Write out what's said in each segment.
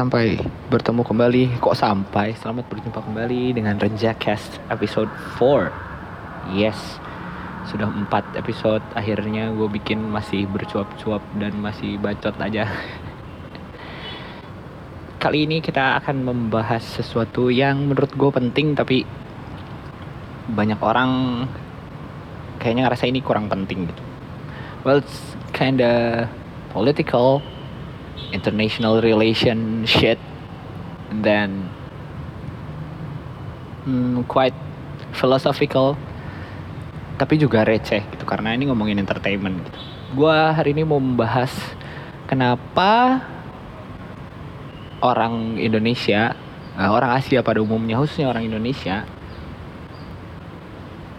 sampai bertemu kembali. Kok sampai? Selamat berjumpa kembali dengan Renjacast episode 4. Yes, sudah 4 episode. Akhirnya gue bikin masih bercuap-cuap dan masih bacot aja. Kali ini kita akan membahas sesuatu yang menurut gue penting tapi banyak orang kayaknya ngerasa ini kurang penting gitu. Well, it's kinda political international relation shit and then hmm, quite philosophical tapi juga receh gitu karena ini ngomongin entertainment gitu. Gua hari ini mau membahas kenapa orang Indonesia, uh, orang Asia pada umumnya khususnya orang Indonesia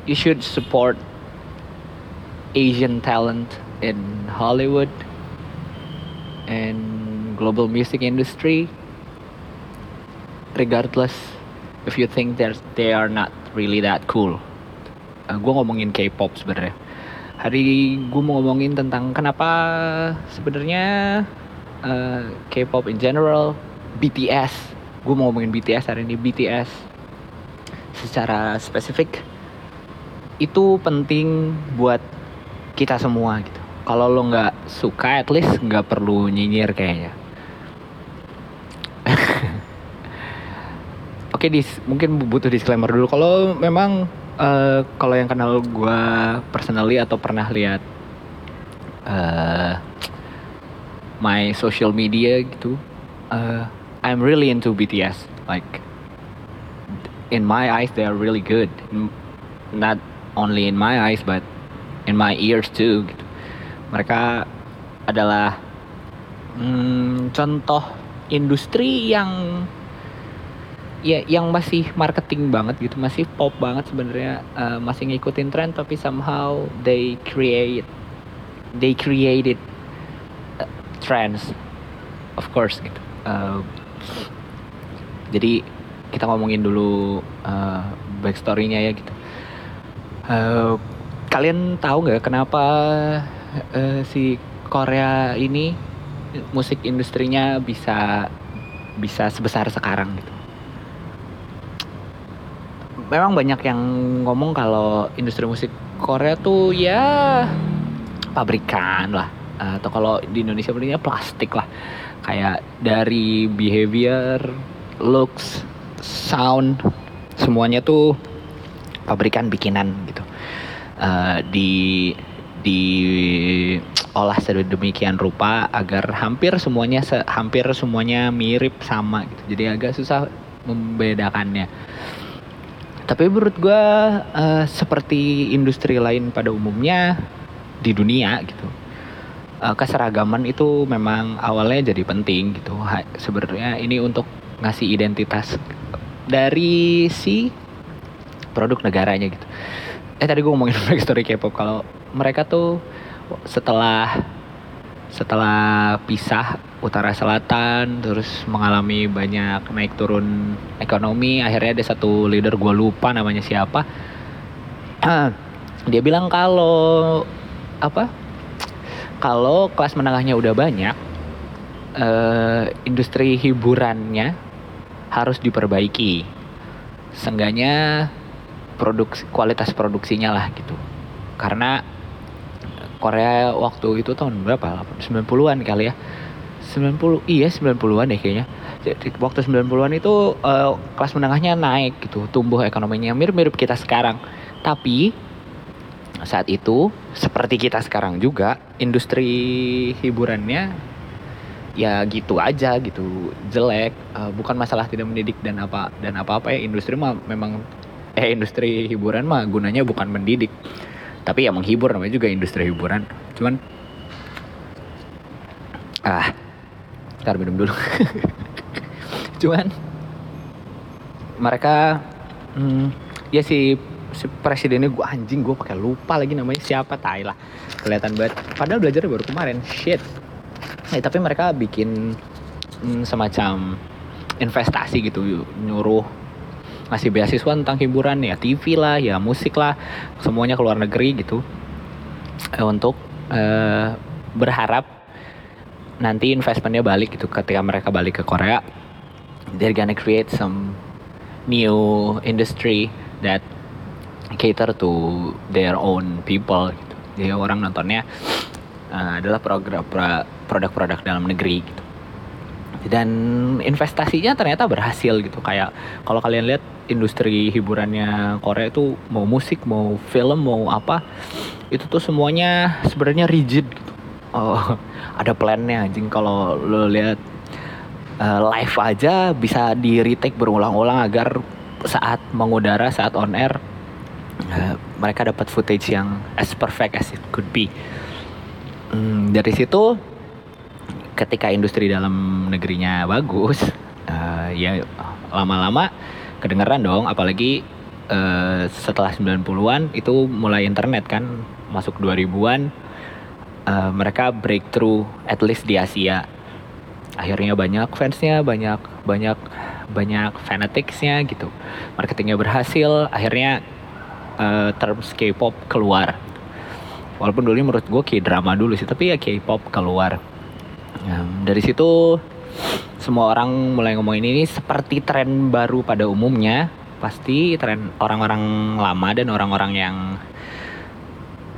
you should support Asian talent in Hollywood and global music industry regardless if you think there's they are not really that cool. Uh, gue ngomongin K-pop sebenarnya. Hari gue mau ngomongin tentang kenapa sebenarnya uh, K-pop in general BTS gue mau ngomongin BTS hari ini. BTS secara spesifik itu penting buat kita semua gitu kalau lo nggak suka at least nggak perlu nyinyir kayaknya Oke, dis mungkin butuh disclaimer dulu. Kalau memang uh, kalau yang kenal gue personally atau pernah lihat uh, my social media gitu, uh, I'm really into BTS. Like in my eyes, they are really good. Not only in my eyes, but in my ears too. Gitu. Mereka adalah hmm, contoh industri yang ya yang masih marketing banget gitu masih pop banget sebenarnya uh, masih ngikutin tren tapi somehow they create they created uh, trends. Of course gitu. Uh, jadi kita ngomongin dulu uh, backstorynya ya gitu. Uh, kalian tahu nggak kenapa uh, si Korea ini musik industrinya bisa bisa sebesar sekarang gitu. Memang banyak yang ngomong kalau industri musik Korea tuh ya pabrikan lah. Atau kalau di Indonesia belinya plastik lah. Kayak dari behavior, looks, sound semuanya tuh pabrikan bikinan gitu. Uh, di di olah sedemikian rupa agar hampir semuanya hampir semuanya mirip sama gitu. Jadi agak susah membedakannya. Tapi menurut gue uh, seperti industri lain pada umumnya di dunia gitu uh, keseragaman itu memang awalnya jadi penting gitu. Sebenarnya ini untuk ngasih identitas dari si produk negaranya gitu eh tadi gue ngomongin backstory K-pop. Kalau mereka tuh setelah setelah pisah utara selatan terus mengalami banyak naik turun ekonomi akhirnya ada satu leader gue lupa namanya siapa. Dia bilang kalau apa kalau kelas menengahnya udah banyak uh, industri hiburannya harus diperbaiki. Seenggaknya produksi kualitas produksinya lah gitu karena Korea waktu itu tahun berapa? 90-an kali ya. 90 iya 90-an deh kayaknya. Jadi waktu 90-an itu uh, kelas menengahnya naik gitu, tumbuh ekonominya mirip-mirip kita sekarang. Tapi saat itu seperti kita sekarang juga industri hiburannya ya gitu aja gitu jelek uh, bukan masalah tidak mendidik dan apa dan apa apa ya industri mah memang eh industri hiburan mah gunanya bukan mendidik. Tapi ya menghibur namanya juga industri hiburan. Cuman ah ntar minum dulu. Cuman mereka hmm, ya si, si presidennya gue anjing gue pakai lupa lagi namanya siapa tai lah. Kelihatan banget. Padahal belajarnya baru kemarin shit. Ya, tapi mereka bikin hmm, semacam investasi gitu nyuruh ngasih beasiswa tentang hiburan ya TV lah ya musik lah semuanya ke luar negeri gitu eh, untuk eh, berharap nanti investmentnya balik gitu ketika mereka balik ke Korea they're gonna create some new industry that cater to their own people gitu. Jadi orang nontonnya uh, adalah program produk-produk dalam negeri gitu. Dan investasinya ternyata berhasil gitu. Kayak kalau kalian lihat industri hiburannya Korea itu mau musik, mau film, mau apa, itu tuh semuanya sebenarnya rigid gitu. Oh, ada plannya anjing kalau lo lihat uh, live aja bisa di retake berulang-ulang agar saat mengudara saat on air uh, mereka dapat footage yang as perfect as it could be hmm, dari situ ketika industri dalam negerinya bagus uh, ya lama-lama kedengeran dong. Apalagi uh, setelah 90-an itu mulai internet kan masuk 2000-an uh, mereka breakthrough at least di Asia. Akhirnya banyak fansnya banyak banyak banyak fanaticsnya gitu. Marketingnya berhasil akhirnya uh, terms K-pop keluar. Walaupun dulu menurut gue K-drama dulu sih tapi ya K-pop keluar um, dari situ semua orang mulai ngomongin ini seperti tren baru pada umumnya. Pasti tren orang-orang lama dan orang-orang yang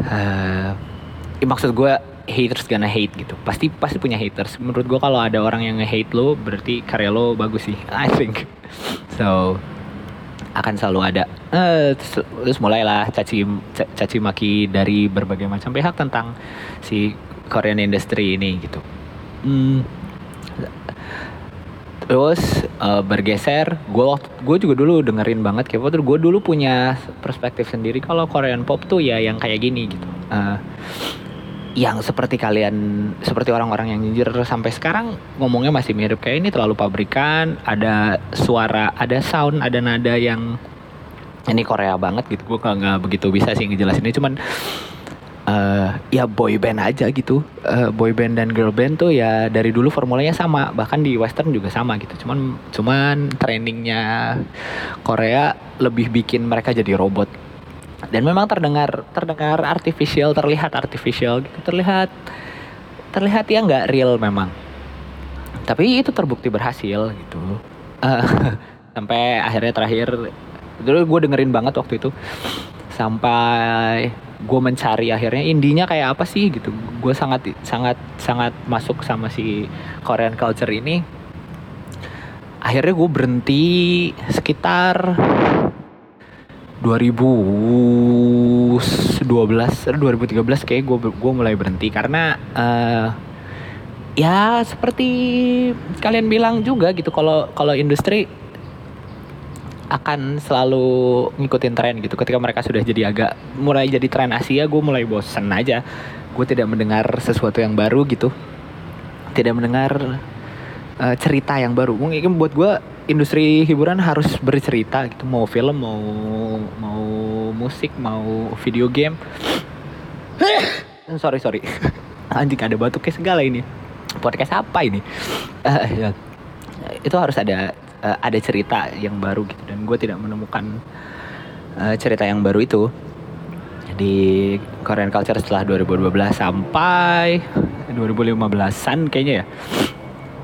uh, maksud gue haters gonna hate gitu. Pasti pasti punya haters. Menurut gue kalau ada orang yang nge-hate lo berarti karya lo bagus sih I think. So akan selalu ada. Uh, terus, terus mulailah caci caci maki dari berbagai macam pihak tentang si Korean industry ini gitu hmm, terus uh, bergeser. Gue gue juga dulu dengerin banget K-pop. Terus gue dulu punya perspektif sendiri kalau Korean pop tuh ya yang kayak gini gitu. Uh, yang seperti kalian seperti orang-orang yang nyinjir sampai sekarang ngomongnya masih mirip. Kayak ini terlalu pabrikan ada suara ada sound ada nada yang ini Korea banget gitu. Gue nggak begitu bisa sih ngejelasinnya. Cuman uh, ya boy band aja gitu. Uh, boy band dan girl band tuh ya dari dulu formulanya sama. Bahkan di western juga sama gitu. Cuman cuman trainingnya Korea lebih bikin mereka jadi robot. Dan memang terdengar terdengar artificial terlihat artificial gitu. Terlihat terlihat ya nggak real memang. Tapi itu terbukti berhasil gitu. Uh, sampai akhirnya terakhir dulu gue dengerin banget waktu itu. Sampai gue mencari akhirnya indinya kayak apa sih? gitu. Gue sangat sangat sangat masuk sama si Korean culture ini. Akhirnya gue berhenti sekitar 2012 2013 kayak gue gue mulai berhenti. Karena uh, ya seperti kalian bilang juga gitu kalau kalau industri akan selalu ngikutin tren gitu. Ketika mereka sudah jadi agak mulai jadi tren Asia gue mulai bosen aja. Gue tidak mendengar sesuatu yang baru gitu. Tidak mendengar uh, cerita yang baru. Mungkin buat gue industri hiburan harus bercerita gitu. Mau film mau mau musik mau video game. Sorry sorry. Anjing ada batuknya segala ini. Podcast apa ini? Uh, ya. itu harus ada uh, ada cerita yang baru gitu. Dan gue tidak menemukan uh, cerita yang baru itu. Di Korean culture setelah 2012 sampai 2015an kayaknya ya.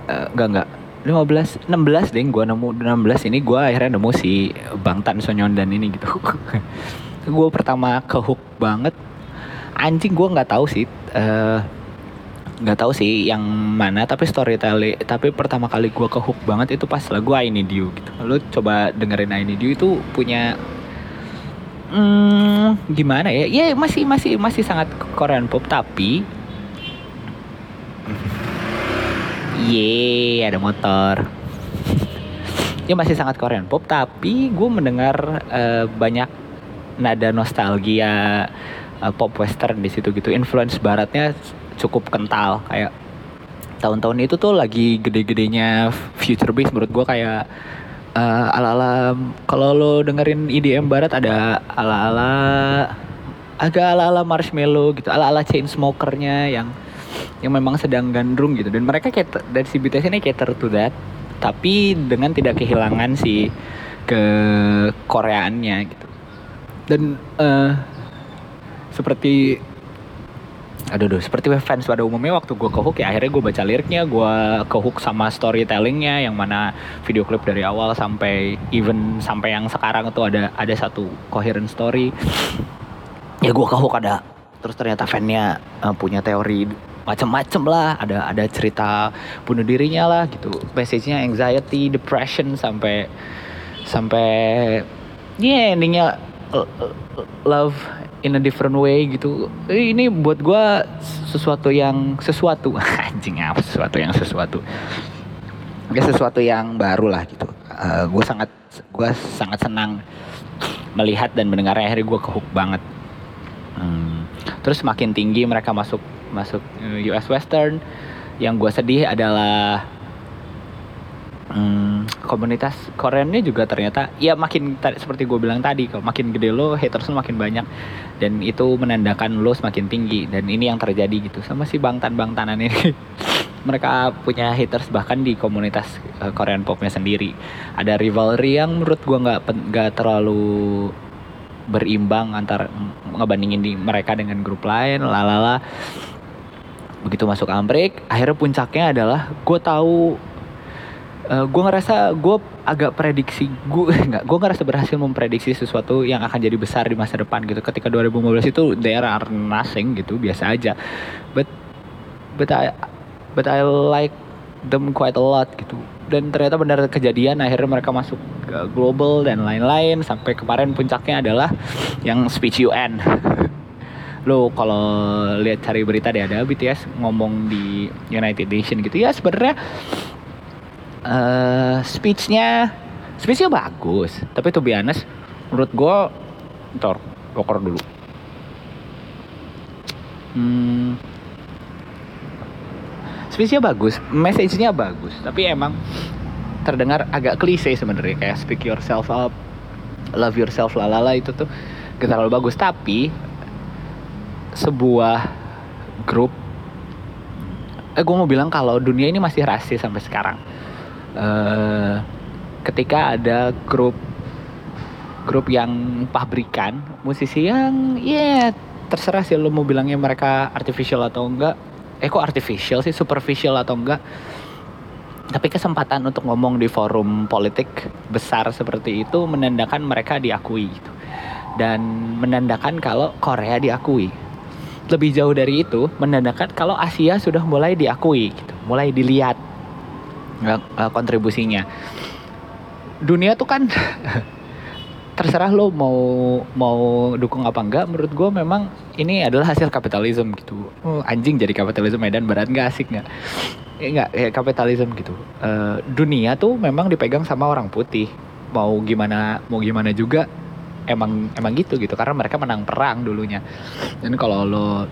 Uh, enggak enggak. 15 16 deh gue nemu. 16 ini gue akhirnya nemu si Bang Tan Sonyon dan ini gitu. Gue pertama ke hook banget. Anjing gue nggak tahu sih uh, nggak tahu sih yang mana tapi storytelling tapi pertama kali gue ke hook banget itu pas lagu I Need You gitu lu coba dengerin I Need You itu punya hmm, gimana ya ya masih masih masih sangat Korean pop tapi Ye, ada motor. Ini masih sangat Korean pop, tapi gue mendengar uh, banyak nada nostalgia uh, pop western di situ gitu. Influence baratnya cukup kental. Kayak tahun-tahun itu tuh lagi gede-gedenya future bass menurut gue kayak uh, ala-ala kalau lo dengerin EDM barat ada ala-ala agak ala-ala marshmallow gitu, ala-ala chain smokernya yang yang memang sedang gandrung gitu. Dan mereka kayak dari si BTS ini cater to that tapi dengan tidak kehilangan si ke Koreaannya gitu. Dan uh, seperti aduh duh, seperti fans pada umumnya waktu gue ke hook ya akhirnya gue baca liriknya gue ke hook sama storytellingnya yang mana video klip dari awal sampai even sampai yang sekarang itu ada ada satu coherent story. Ya gue ke hook ada terus ternyata fannya uh, punya teori macam-macam lah ada ada cerita bunuh dirinya lah gitu. Message-nya anxiety depression sampai sampai ya yeah, endingnya love in a different way gitu. Eh, ini buat gue sesuatu yang sesuatu. Anjing apa sesuatu yang sesuatu? Ya sesuatu yang baru lah gitu. Uh, eh, gue sangat gue sangat senang melihat dan mendengar akhirnya gue kehook banget. Hmm. terus makin tinggi mereka masuk masuk US Western. Yang gue sedih adalah hmm, komunitas Koreanya juga ternyata ya makin seperti gue bilang tadi kalau makin gede lo haters lo makin banyak. Dan itu menandakan lo semakin tinggi. Dan ini yang terjadi gitu sama si bangtan bangtanan ini. Mereka punya haters bahkan di komunitas uh, Korean popnya sendiri. Ada rivalry yang menurut gue nggak nggak terlalu berimbang antar ngebandingin di mereka dengan grup lain lalala begitu masuk Amrik akhirnya puncaknya adalah gue tahu uh, eh, gue ngerasa gue agak prediksi gue nggak gue ngerasa berhasil memprediksi sesuatu yang akan jadi besar di masa depan gitu. Ketika 2015 itu are nothing gitu biasa aja. But but I but I like them quite a lot gitu. Dan ternyata benar kejadian akhirnya mereka masuk ke global dan lain-lain. Sampai kemarin puncaknya adalah yang speech UN lo kalau lihat cari berita deh ada BTS ngomong di United Nation gitu. Ya sebenarnya uh, speechnya speechnya bagus. Tapi tuh honest menurut gue ntar poker dulu. Hmm, speechnya bagus message-nya bagus. Tapi emang terdengar agak klise sebenarnya kayak speak yourself up love yourself lalala itu tuh gak terlalu bagus. Tapi sebuah grup eh gue mau bilang kalau dunia ini masih rasis sampai sekarang uh, ketika ada grup grup yang pabrikan musisi yang ya yeah, terserah sih lo mau bilangnya mereka artificial atau enggak. Eh kok artificial sih? Superficial atau enggak? Tapi kesempatan untuk ngomong di forum politik besar seperti itu menandakan mereka diakui gitu. Dan menandakan kalau Korea diakui. Lebih jauh dari itu menandakan kalau Asia sudah mulai diakui gitu mulai dilihat uh, kontribusinya. Dunia tuh kan terserah lo mau mau dukung apa enggak. Menurut gue memang ini adalah hasil kapitalisme gitu. Oh, anjing jadi kapitalisme medan berat nggak asik nggak enggak ya kapitalisme gitu. Uh, dunia tuh memang dipegang sama orang putih. Mau gimana mau gimana juga emang emang gitu gitu. Karena mereka menang perang dulunya. Dan kalau lo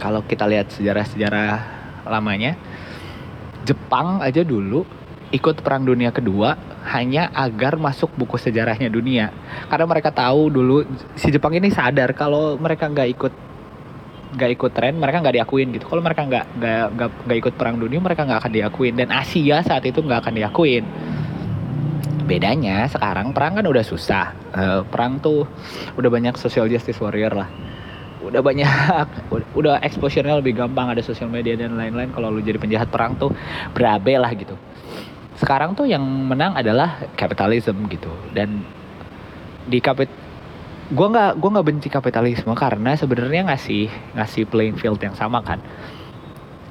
kalau kita lihat sejarah-sejarah lamanya Jepang aja dulu ikut perang dunia kedua hanya agar masuk buku sejarahnya dunia. Karena mereka tahu dulu si Jepang ini sadar kalau mereka nggak ikut nggak ikut tren mereka nggak diakuin gitu. Kalau mereka nggak nggak ikut perang dunia mereka nggak akan diakuin. Dan Asia saat itu nggak akan diakuin. Bedanya sekarang perang kan udah susah. Uh, perang tuh udah banyak social justice warrior lah udah banyak udah exposure-nya lebih gampang ada sosial media dan lain-lain. Kalau lu jadi penjahat perang tuh berabe lah gitu. Sekarang tuh yang menang adalah kapitalisme gitu. Dan di kapit gua nggak gua nggak benci kapitalisme karena sebenarnya ngasih ngasih playing field yang sama kan.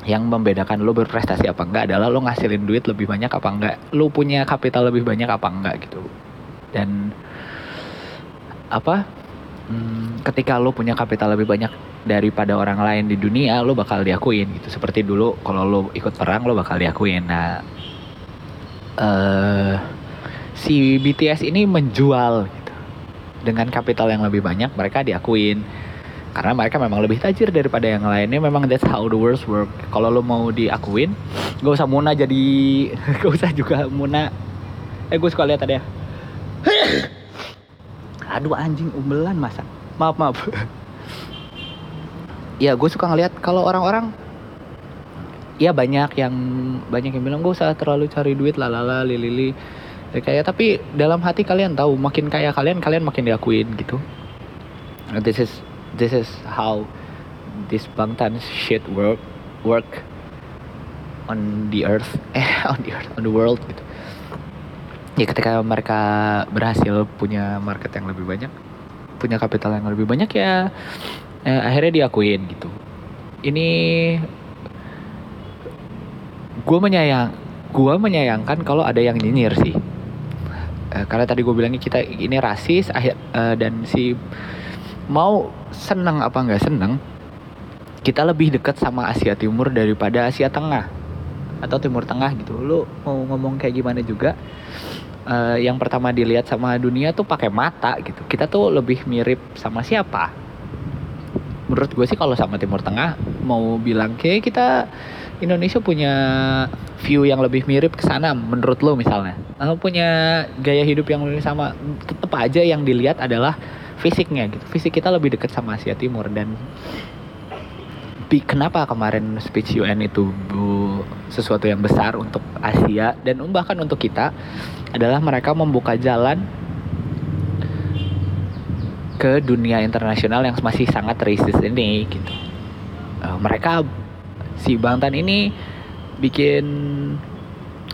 Yang membedakan lo berprestasi apa enggak adalah lo ngasilin duit lebih banyak apa enggak lo punya kapital lebih banyak apa enggak gitu. Dan apa hmm, ketika lo punya kapital lebih banyak daripada orang lain di dunia lo bakal diakuin gitu. Seperti dulu kalau lo ikut perang lo bakal diakuin. Nah uh, si BTS ini menjual gitu. Dengan kapital yang lebih banyak mereka diakuin. Karena mereka memang lebih tajir daripada yang lainnya. Memang that's how the world work. Kalau lo mau diakuin gak usah Muna jadi gak usah juga Muna. Eh gue suka lihat tadi ya aduh anjing umbelan masa? Maaf maaf. Ya gue suka ngeliat kalau orang-orang ya banyak yang banyak yang bilang gue usah terlalu cari duit lalala lili ya, kayak tapi dalam hati kalian tahu makin kaya kalian kalian makin diakuin gitu. This is this is how this Bangtan shit work work on the earth eh on the earth on the world gitu ya ketika mereka berhasil punya market yang lebih banyak punya kapital yang lebih banyak ya eh, akhirnya diakuin gitu. Ini gue menyayang gue menyayangkan kalau ada yang nyinyir sih. Uh, karena tadi gue bilangnya kita ini rasis akhir uh, dan si mau seneng apa nggak seneng kita lebih dekat sama Asia Timur daripada Asia Tengah atau Timur Tengah gitu. Lu mau ngomong kayak gimana juga uh, yang pertama dilihat sama dunia tuh pakai mata gitu kita tuh lebih mirip sama siapa menurut gue sih kalau sama Timur Tengah mau bilang kayak kita Indonesia punya view yang lebih mirip ke sana menurut lo misalnya. Atau punya gaya hidup yang lebih sama. Tetap aja yang dilihat adalah fisiknya gitu. Fisik kita lebih dekat sama Asia Timur dan kenapa kemarin speech UN itu bu, sesuatu yang besar untuk Asia dan bahkan untuk kita adalah mereka membuka jalan ke dunia internasional yang masih sangat racist ini gitu. Uh, mereka si Bangtan ini bikin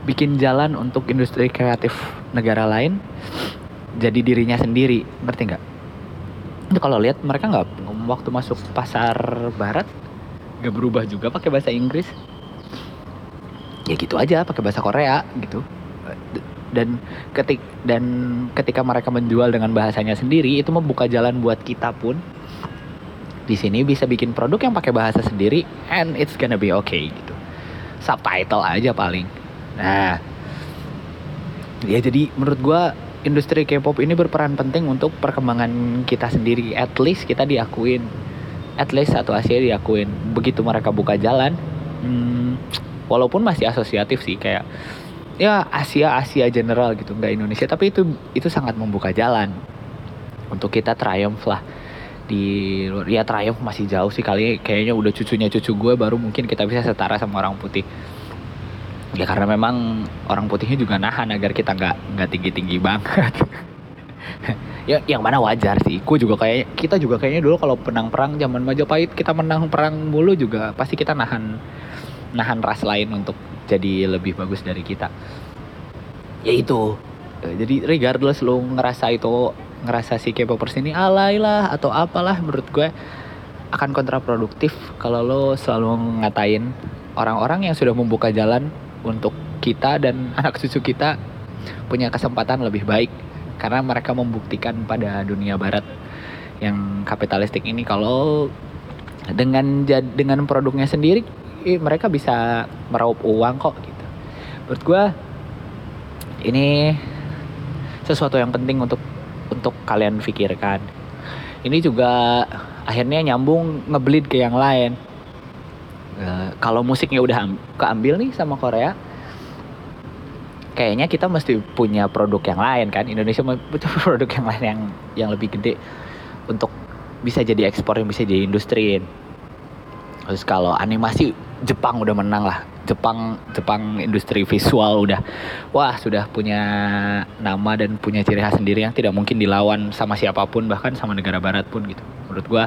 bikin jalan untuk industri kreatif negara lain jadi dirinya sendiri ngerti nggak itu kalau lihat mereka nggak waktu masuk pasar barat nggak berubah juga pakai bahasa Inggris ya gitu aja pakai bahasa Korea gitu. Dan ketik dan ketika mereka menjual dengan bahasanya sendiri itu membuka jalan buat kita pun di sini bisa bikin produk yang pakai bahasa sendiri and it's gonna be okay gitu. Subtitle aja paling. Nah ya jadi menurut gue industri K-pop ini berperan penting untuk perkembangan kita sendiri. At least kita diakuin. At least satu Asia diakuin. Begitu mereka buka jalan walaupun masih asosiatif sih kayak ya Asia Asia general gitu nggak Indonesia. Tapi itu itu sangat membuka jalan untuk kita triumph lah. Di luar ya Triumph masih jauh sih kali kayaknya udah cucunya cucu gue baru mungkin kita bisa setara sama orang putih. Ya karena memang orang putihnya juga nahan agar kita nggak nggak tinggi tinggi banget. Ya yang mana wajar sih. Gue juga kayak kita juga kayaknya dulu kalau penang perang zaman Majapahit kita menang perang mulu juga pasti kita nahan nahan ras lain untuk jadi lebih bagus dari kita. Ya itu. Jadi regardless lo ngerasa itu ngerasa si K-popers ini alay lah atau apalah menurut gue akan kontraproduktif kalau lo selalu ngatain orang-orang yang sudah membuka jalan untuk kita dan anak cucu kita punya kesempatan lebih baik karena mereka membuktikan pada dunia barat yang kapitalistik ini kalau dengan dengan produknya sendiri mereka bisa meraup uang kok gitu. Menurut gue ini sesuatu yang penting untuk untuk kalian pikirkan. Ini juga akhirnya nyambung ngebleed ke yang lain. Uh, kalau musiknya udah keambil nih sama Korea, kayaknya kita mesti punya produk yang lain kan. Indonesia butuh produk yang lain yang yang lebih gede untuk bisa jadi ekspor yang bisa jadi industri. Terus kalau animasi Jepang udah menang lah. Jepang Jepang industri visual udah wah sudah punya nama dan punya ciri khas sendiri yang tidak mungkin dilawan sama siapa pun bahkan sama negara barat pun gitu. Menurut gua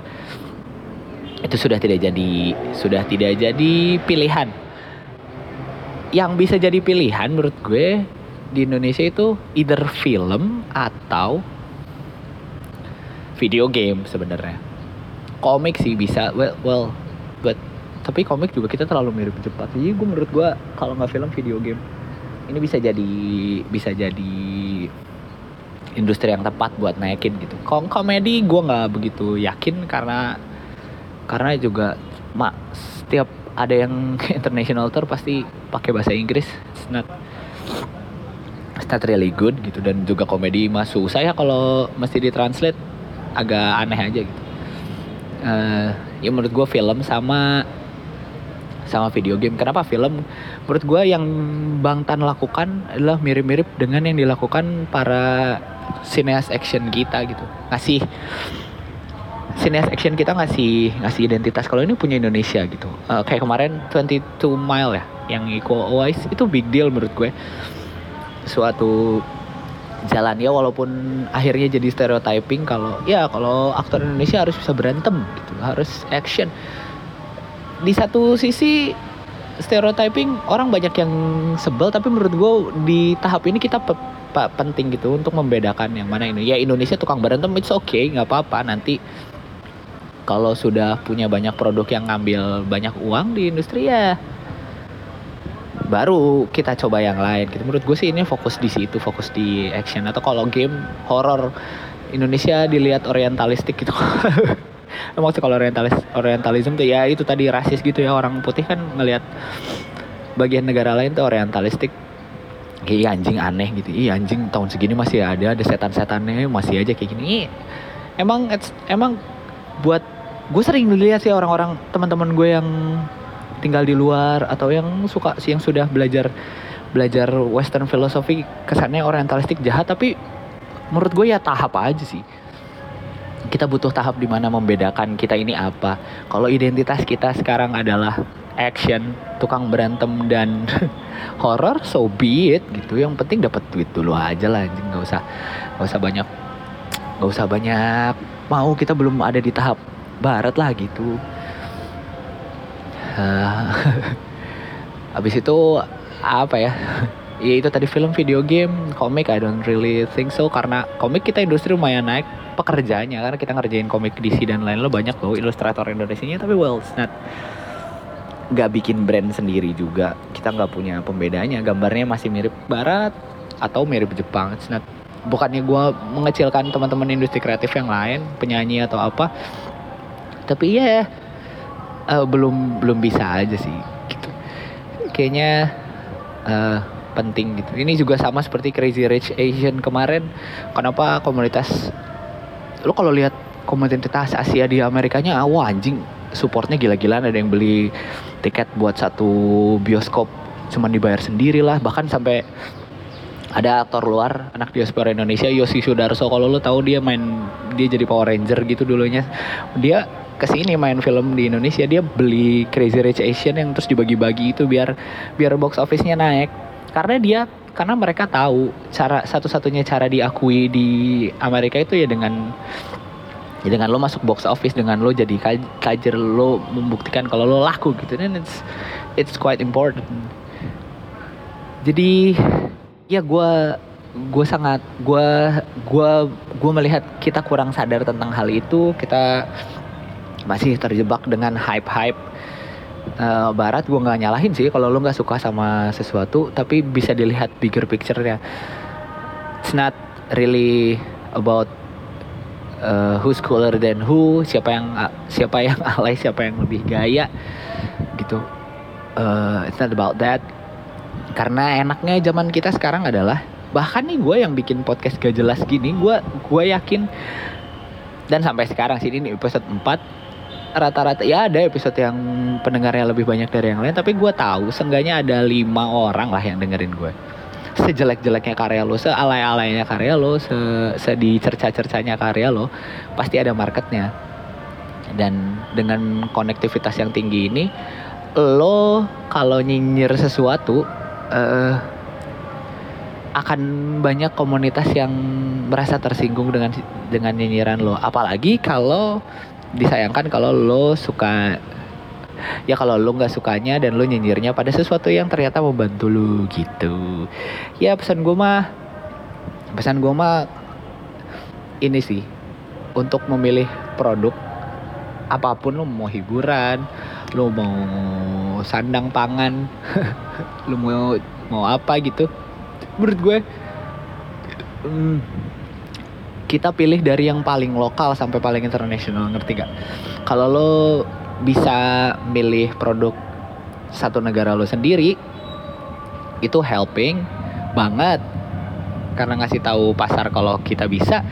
itu sudah tidak jadi sudah tidak jadi pilihan. Yang bisa jadi pilihan menurut gue di Indonesia itu either film atau video game sebenarnya. Komik sih bisa well well but tapi komik juga kita terlalu mirip cepat jadi gue menurut gue kalau nggak film video game. Ini bisa jadi bisa jadi industri yang tepat buat naikin gitu. Kong komedi gue nggak begitu yakin karena karena juga mak setiap ada yang international tour pasti pakai bahasa Inggris. It's not it's not really good gitu. Dan juga komedi masuk saya kalau mesti ditranslate. Agak aneh aja gitu. Uh, ya menurut gue film sama sama video game. Kenapa film? Menurut gue yang Bang Tan lakukan adalah mirip-mirip dengan yang dilakukan para sineas action kita gitu. Ngasih sineas action kita ngasih ngasih identitas kalau ini punya Indonesia gitu. Uh, kayak kemarin 22 Mile ya, yang Iko Uwais itu big deal menurut gue. Suatu jalan ya walaupun akhirnya jadi stereotyping kalau ya kalau aktor Indonesia harus bisa berantem gitu harus action di satu sisi stereotyping orang banyak yang sebel tapi menurut gue di tahap ini kita pe pe penting gitu untuk membedakan yang mana ini. Ya Indonesia tukang berantem it's okay nggak apa-apa. Nanti kalau sudah punya banyak produk yang ngambil banyak uang di industri ya baru kita coba yang lain gitu. Menurut gue sih ini fokus di situ fokus di action. Atau kalau game horror Indonesia dilihat orientalistik gitu maksudnya kalau orientalis orientalism tuh ya itu tadi rasis gitu ya orang putih kan ngelihat bagian negara lain tuh orientalistik Iya anjing aneh gitu. Iya anjing tahun segini masih ada ada setan-setannya masih aja kayak gini. Emang emang buat gue sering lihat sih orang-orang teman-teman gue yang tinggal di luar atau yang suka sih yang sudah belajar belajar western philosophy kesannya orientalistik jahat tapi menurut gue ya tahap aja sih kita butuh tahap di mana membedakan kita ini apa. Kalau identitas kita sekarang adalah action, tukang berantem dan horror, so be it gitu. Yang penting dapat duit dulu aja lah, nggak usah nggak usah banyak nggak usah banyak mau kita belum ada di tahap barat lah gitu. Uh, abis itu apa ya? ya itu tadi film, video game, komik I don't really think so. Karena komik kita industri lumayan naik pekerjaannya karena kita ngerjain komik DC dan lain lo banyak loh ilustrator Indonesia nya tapi well it's not nggak bikin brand sendiri juga. Kita nggak punya pembedanya gambarnya masih mirip Barat atau mirip Jepang. It's not bukannya gue mengecilkan teman-teman industri kreatif yang lain penyanyi atau apa tapi ya uh, belum belum bisa aja sih gitu. Kayaknya uh, penting gitu. Ini juga sama seperti Crazy Rich Asian kemarin. Kenapa komunitas lo kalau lihat komunitas Asia di Amerikanya ah, wah anjing supportnya gila-gilaan ada yang beli tiket buat satu bioskop cuma dibayar sendiri lah bahkan sampai ada aktor luar anak diaspora Indonesia Yosi Sudarso. Kalau lo tahu dia main dia jadi Power Ranger gitu dulunya. Dia ke sini main film di Indonesia dia beli Crazy Rich Asian yang terus dibagi-bagi itu biar biar box office-nya naik karena dia karena mereka tahu cara satu-satunya cara diakui di Amerika itu ya dengan ya dengan lo masuk box office dengan lo jadi kajer lo membuktikan kalau lo laku gitu. Dan it's it's quite important. Jadi ya gue gue sangat gue gue gue melihat kita kurang sadar tentang hal itu. Kita masih terjebak dengan hype hype uh, barat gue nggak nyalahin sih kalau lo nggak suka sama sesuatu tapi bisa dilihat bigger picture-nya. It's not really about uh, who's cooler than who siapa yang siapa yang alay siapa yang lebih gaya gitu. Uh, it's not about that. Karena enaknya zaman kita sekarang adalah bahkan nih gue yang bikin podcast gak jelas gini gue gue yakin dan sampai sekarang sih ini episode 4 rata-rata ya ada episode yang pendengarnya lebih banyak dari yang lain tapi gue tahu seenggaknya ada lima orang lah yang dengerin gue sejelek-jeleknya karya lo sealay-alaynya karya lo se, se dicerca-cercanya karya lo pasti ada marketnya. Dan dengan konektivitas yang tinggi ini lo kalau nyinyir sesuatu uh, akan banyak komunitas yang merasa tersinggung dengan dengan nyinyiran lo. Apalagi kalau disayangkan kalau lo suka ya kalau lo nggak sukanya dan lo nyinyirnya pada sesuatu yang ternyata membantu lo gitu. Ya pesan gue mah pesan gue mah ini sih untuk memilih produk apa pun lo mau hiburan lo mau sandang pangan lo mau mau apa gitu. Menurut gue hmm, kita pilih dari yang paling lokal sampai paling internasional ngerti gak? Kalau lo bisa milih produk satu negara lo sendiri itu helping banget karena ngasih tahu pasar kalau kita bisa.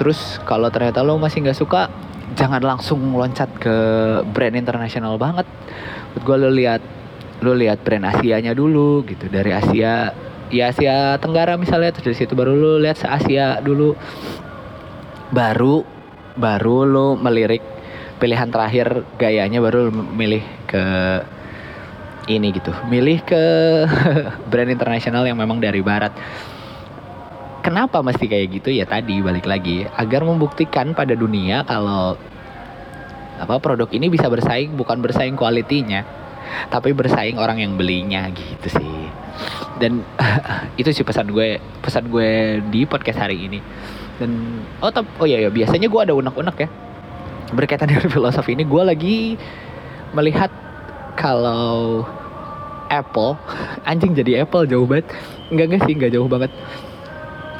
Terus kalau ternyata lo masih nggak suka, jangan langsung loncat ke brand internasional banget. Gue lo lihat lo lihat brand Asianya dulu gitu dari Asia ya Asia Tenggara misalnya terus dari situ baru lu lihat se Asia dulu. Baru baru lu melirik pilihan terakhir gayanya baru lu milih ke ini gitu. Milih ke brand internasional yang memang dari barat. Kenapa mesti kayak gitu? Ya tadi balik lagi. Agar membuktikan pada dunia kalau apa produk ini bisa bersaing bukan bersaing kualitinya tapi bersaing orang yang belinya gitu sih dan itu sih pesan gue pesan gue di podcast hari ini. Dan oh tep, oh iya ya biasanya gue ada unek-unek ya. Berkaitan dengan filosofi ini gue lagi melihat kalau Apple anjing jadi Apple jauh banget. Enggak enggak sih enggak jauh banget.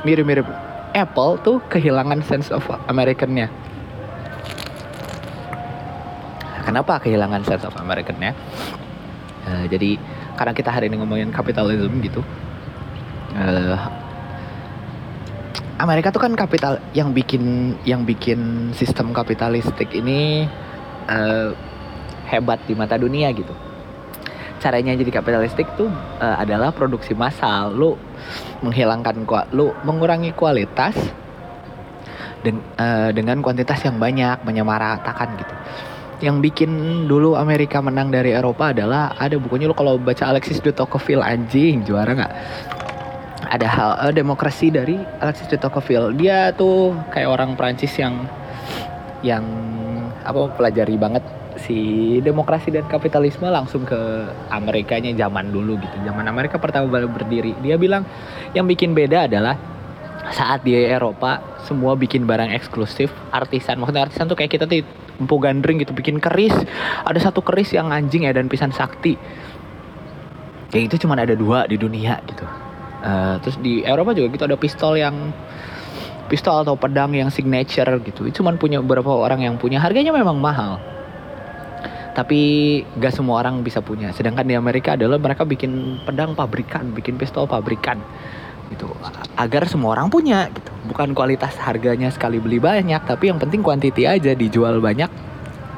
Mirip-mirip Apple tuh kehilangan sense of Americannya. Kenapa kehilangan sense of Americannya? Uh, jadi karena kita hari ini ngomongin kapitalisme gitu uh, Amerika tuh kan kapital yang bikin yang bikin sistem kapitalistik ini uh, hebat di mata dunia gitu. Caranya jadi kapitalistik tuh uh, adalah produksi massal. Lu menghilangkan lu mengurangi kualitas dan uh, dengan kuantitas yang banyak menyamaratakan gitu yang bikin dulu Amerika menang dari Eropa adalah ada bukunya lu kalau baca Alexis de Tocqueville anjing juara nggak ada hal uh, demokrasi dari Alexis de Tocqueville dia tuh kayak orang Prancis yang yang apa pelajari banget si demokrasi dan kapitalisme langsung ke Amerikanya zaman dulu gitu. Zaman Amerika pertama kali berdiri. Dia bilang yang bikin beda adalah saat di Eropa semua bikin barang eksklusif artisan maksudnya artisan tuh kayak kita tuh empu gandring gitu bikin keris. Ada satu keris yang anjing ya dan pisan sakti. Yang itu cuma ada dua di dunia gitu. Uh, terus di Eropa juga gitu ada pistol yang pistol atau pedang yang signature gitu. Itu cuma punya beberapa orang yang punya. Harganya memang mahal. Tapi gak semua orang bisa punya. Sedangkan di Amerika adalah mereka bikin pedang pabrikan bikin pistol pabrikan gitu. Agar semua orang punya gitu. Bukan kualitas harganya sekali beli banyak tapi yang penting kuantiti aja dijual banyak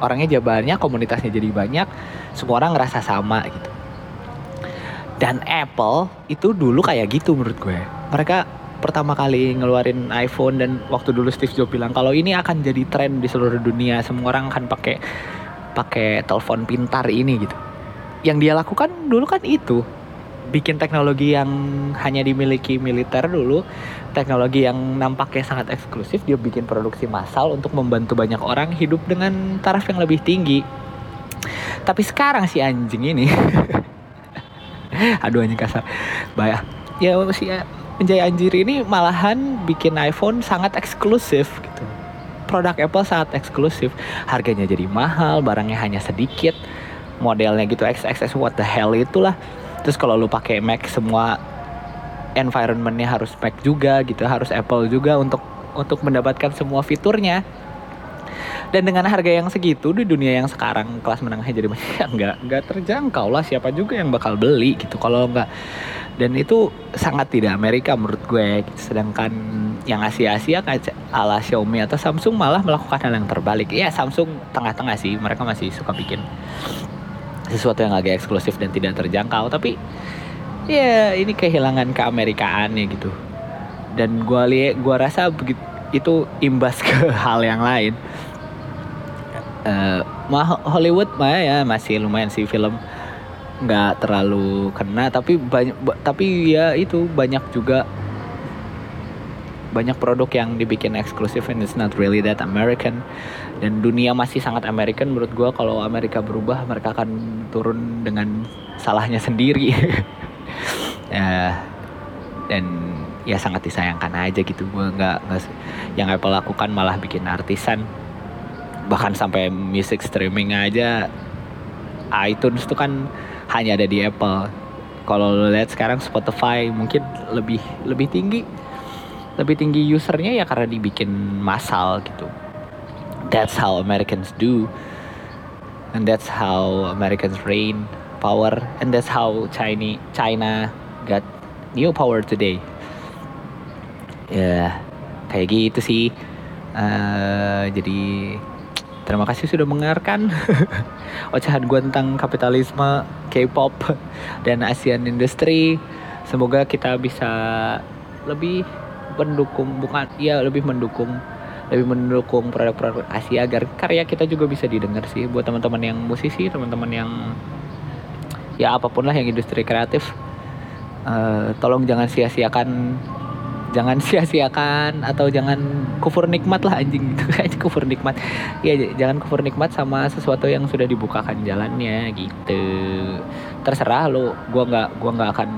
orangnya jabarannya komunitasnya jadi banyak semua orang ngerasa sama gitu. Dan Apple itu dulu kayak gitu menurut gue. Mereka pertama kali ngeluarin iPhone dan waktu dulu Steve Jobs bilang kalau ini akan jadi tren di seluruh dunia semua orang akan pakai pakai telepon pintar ini gitu. Yang dia lakukan dulu kan itu bikin teknologi yang hanya dimiliki militer dulu, teknologi yang nampaknya sangat eksklusif, dia bikin produksi massal untuk membantu banyak orang hidup dengan taraf yang lebih tinggi. Tapi sekarang si anjing ini, aduh anjing kasar, bayar. Ya si penjaya anjir ini malahan bikin iPhone sangat eksklusif gitu produk Apple sangat eksklusif harganya jadi mahal barangnya hanya sedikit modelnya gitu XXS what the hell itulah terus kalau lu pakai Mac semua environmentnya harus Mac juga gitu harus Apple juga untuk untuk mendapatkan semua fiturnya. Dan dengan harga yang segitu di dunia yang sekarang kelas menengahnya jadi masih nggak nggak terjangkau lah. Siapa juga yang bakal beli gitu kalau nggak. Dan itu sangat tidak Amerika menurut gue sedangkan yang Asia-Asia ala Xiaomi atau Samsung malah melakukan hal yang terbalik. Ya Samsung tengah-tengah sih mereka masih suka bikin sesuatu yang agak eksklusif dan tidak terjangkau tapi ya ini kehilangan keamerikaannya gitu. Dan gue lihat gue rasa begitu itu imbas ke hal yang lain. Uh, Hollywood mah ya masih lumayan sih film. Nggak terlalu kena tapi banyak tapi ya itu banyak juga banyak produk yang dibikin eksklusif and it's not really that American dan dunia masih sangat American menurut gue kalau Amerika berubah mereka akan turun dengan salahnya sendiri. Ya dan ya sangat disayangkan aja gitu. Gue nggak yang Apple lakukan malah bikin artisan. Bahkan sampai music streaming aja iTunes tuh kan hanya ada di Apple. Kalau lo lihat sekarang Spotify mungkin lebih lebih tinggi. Lebih tinggi usernya ya karena dibikin massal gitu. That's how Americans do. And that's how Americans reign power and that's how China China got new power today. Ya, kayak gitu sih. Uh, jadi Terima kasih sudah mendengarkan ocehan gue tentang kapitalisme, K-pop, dan Asian industry. Semoga kita bisa lebih mendukung bukan ya lebih mendukung lebih mendukung produk-produk Asia agar karya kita juga bisa didengar sih. Buat teman-teman yang musisi, teman-teman yang ya apa pun lah yang industri kreatif. Uh, tolong jangan sia-siakan jangan sia-siakan atau jangan kufur nikmat lah anjing. Gitu kayak kufur nikmat. Ya jangan kufur nikmat sama sesuatu yang sudah dibukakan jalannya gitu. Terserah lo gua nggak gua nggak akan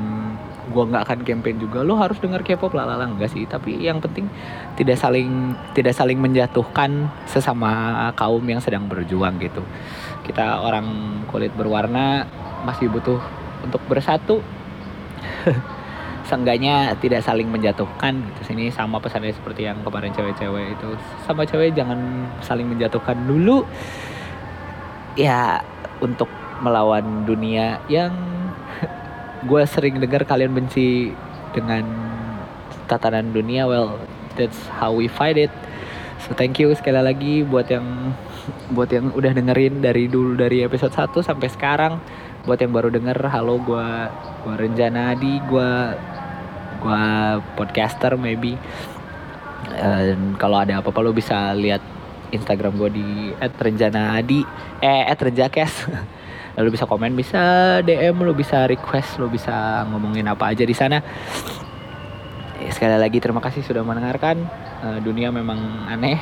gua nggak akan campaign juga. Lo harus dengar K-pop lah lah enggak sih? Tapi yang penting tidak saling tidak saling menjatuhkan sesama kaum yang sedang berjuang gitu. Kita orang kulit berwarna masih butuh untuk bersatu. Seenggaknya tidak saling menjatuhkan gitu. Sini sama pesannya seperti yang kemarin cewek-cewek itu. Sama cewek jangan saling menjatuhkan dulu. Ya untuk melawan dunia yang gue sering dengar kalian benci dengan tatanan dunia. Well that's how we fight it. So thank you sekali lagi buat yang buat yang udah dengerin dari dulu dari episode 1 sampai sekarang. Buat yang baru denger halo gue gue Renjana Adi gue gue podcaster maybe. Dan kalau ada apa-apa lo bisa lihat Instagram gue di @renjanaadi eh @renjakes lo bisa komen bisa DM lo bisa request lo bisa ngomongin apa aja di sana. Sekali lagi terima kasih sudah mendengarkan. Uh, dunia memang aneh.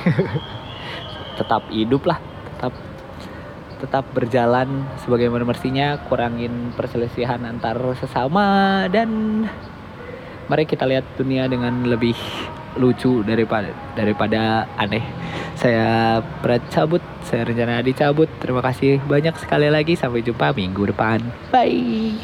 Tetap hidup lah tetap tetap berjalan sebagaimana mestinya kurangin perselisihan antar sesama dan mari kita lihat dunia dengan lebih lucu daripada daripada aneh. Saya Prat cabut, saya rencana dicabut. Terima kasih banyak sekali lagi. Sampai jumpa minggu depan. Bye.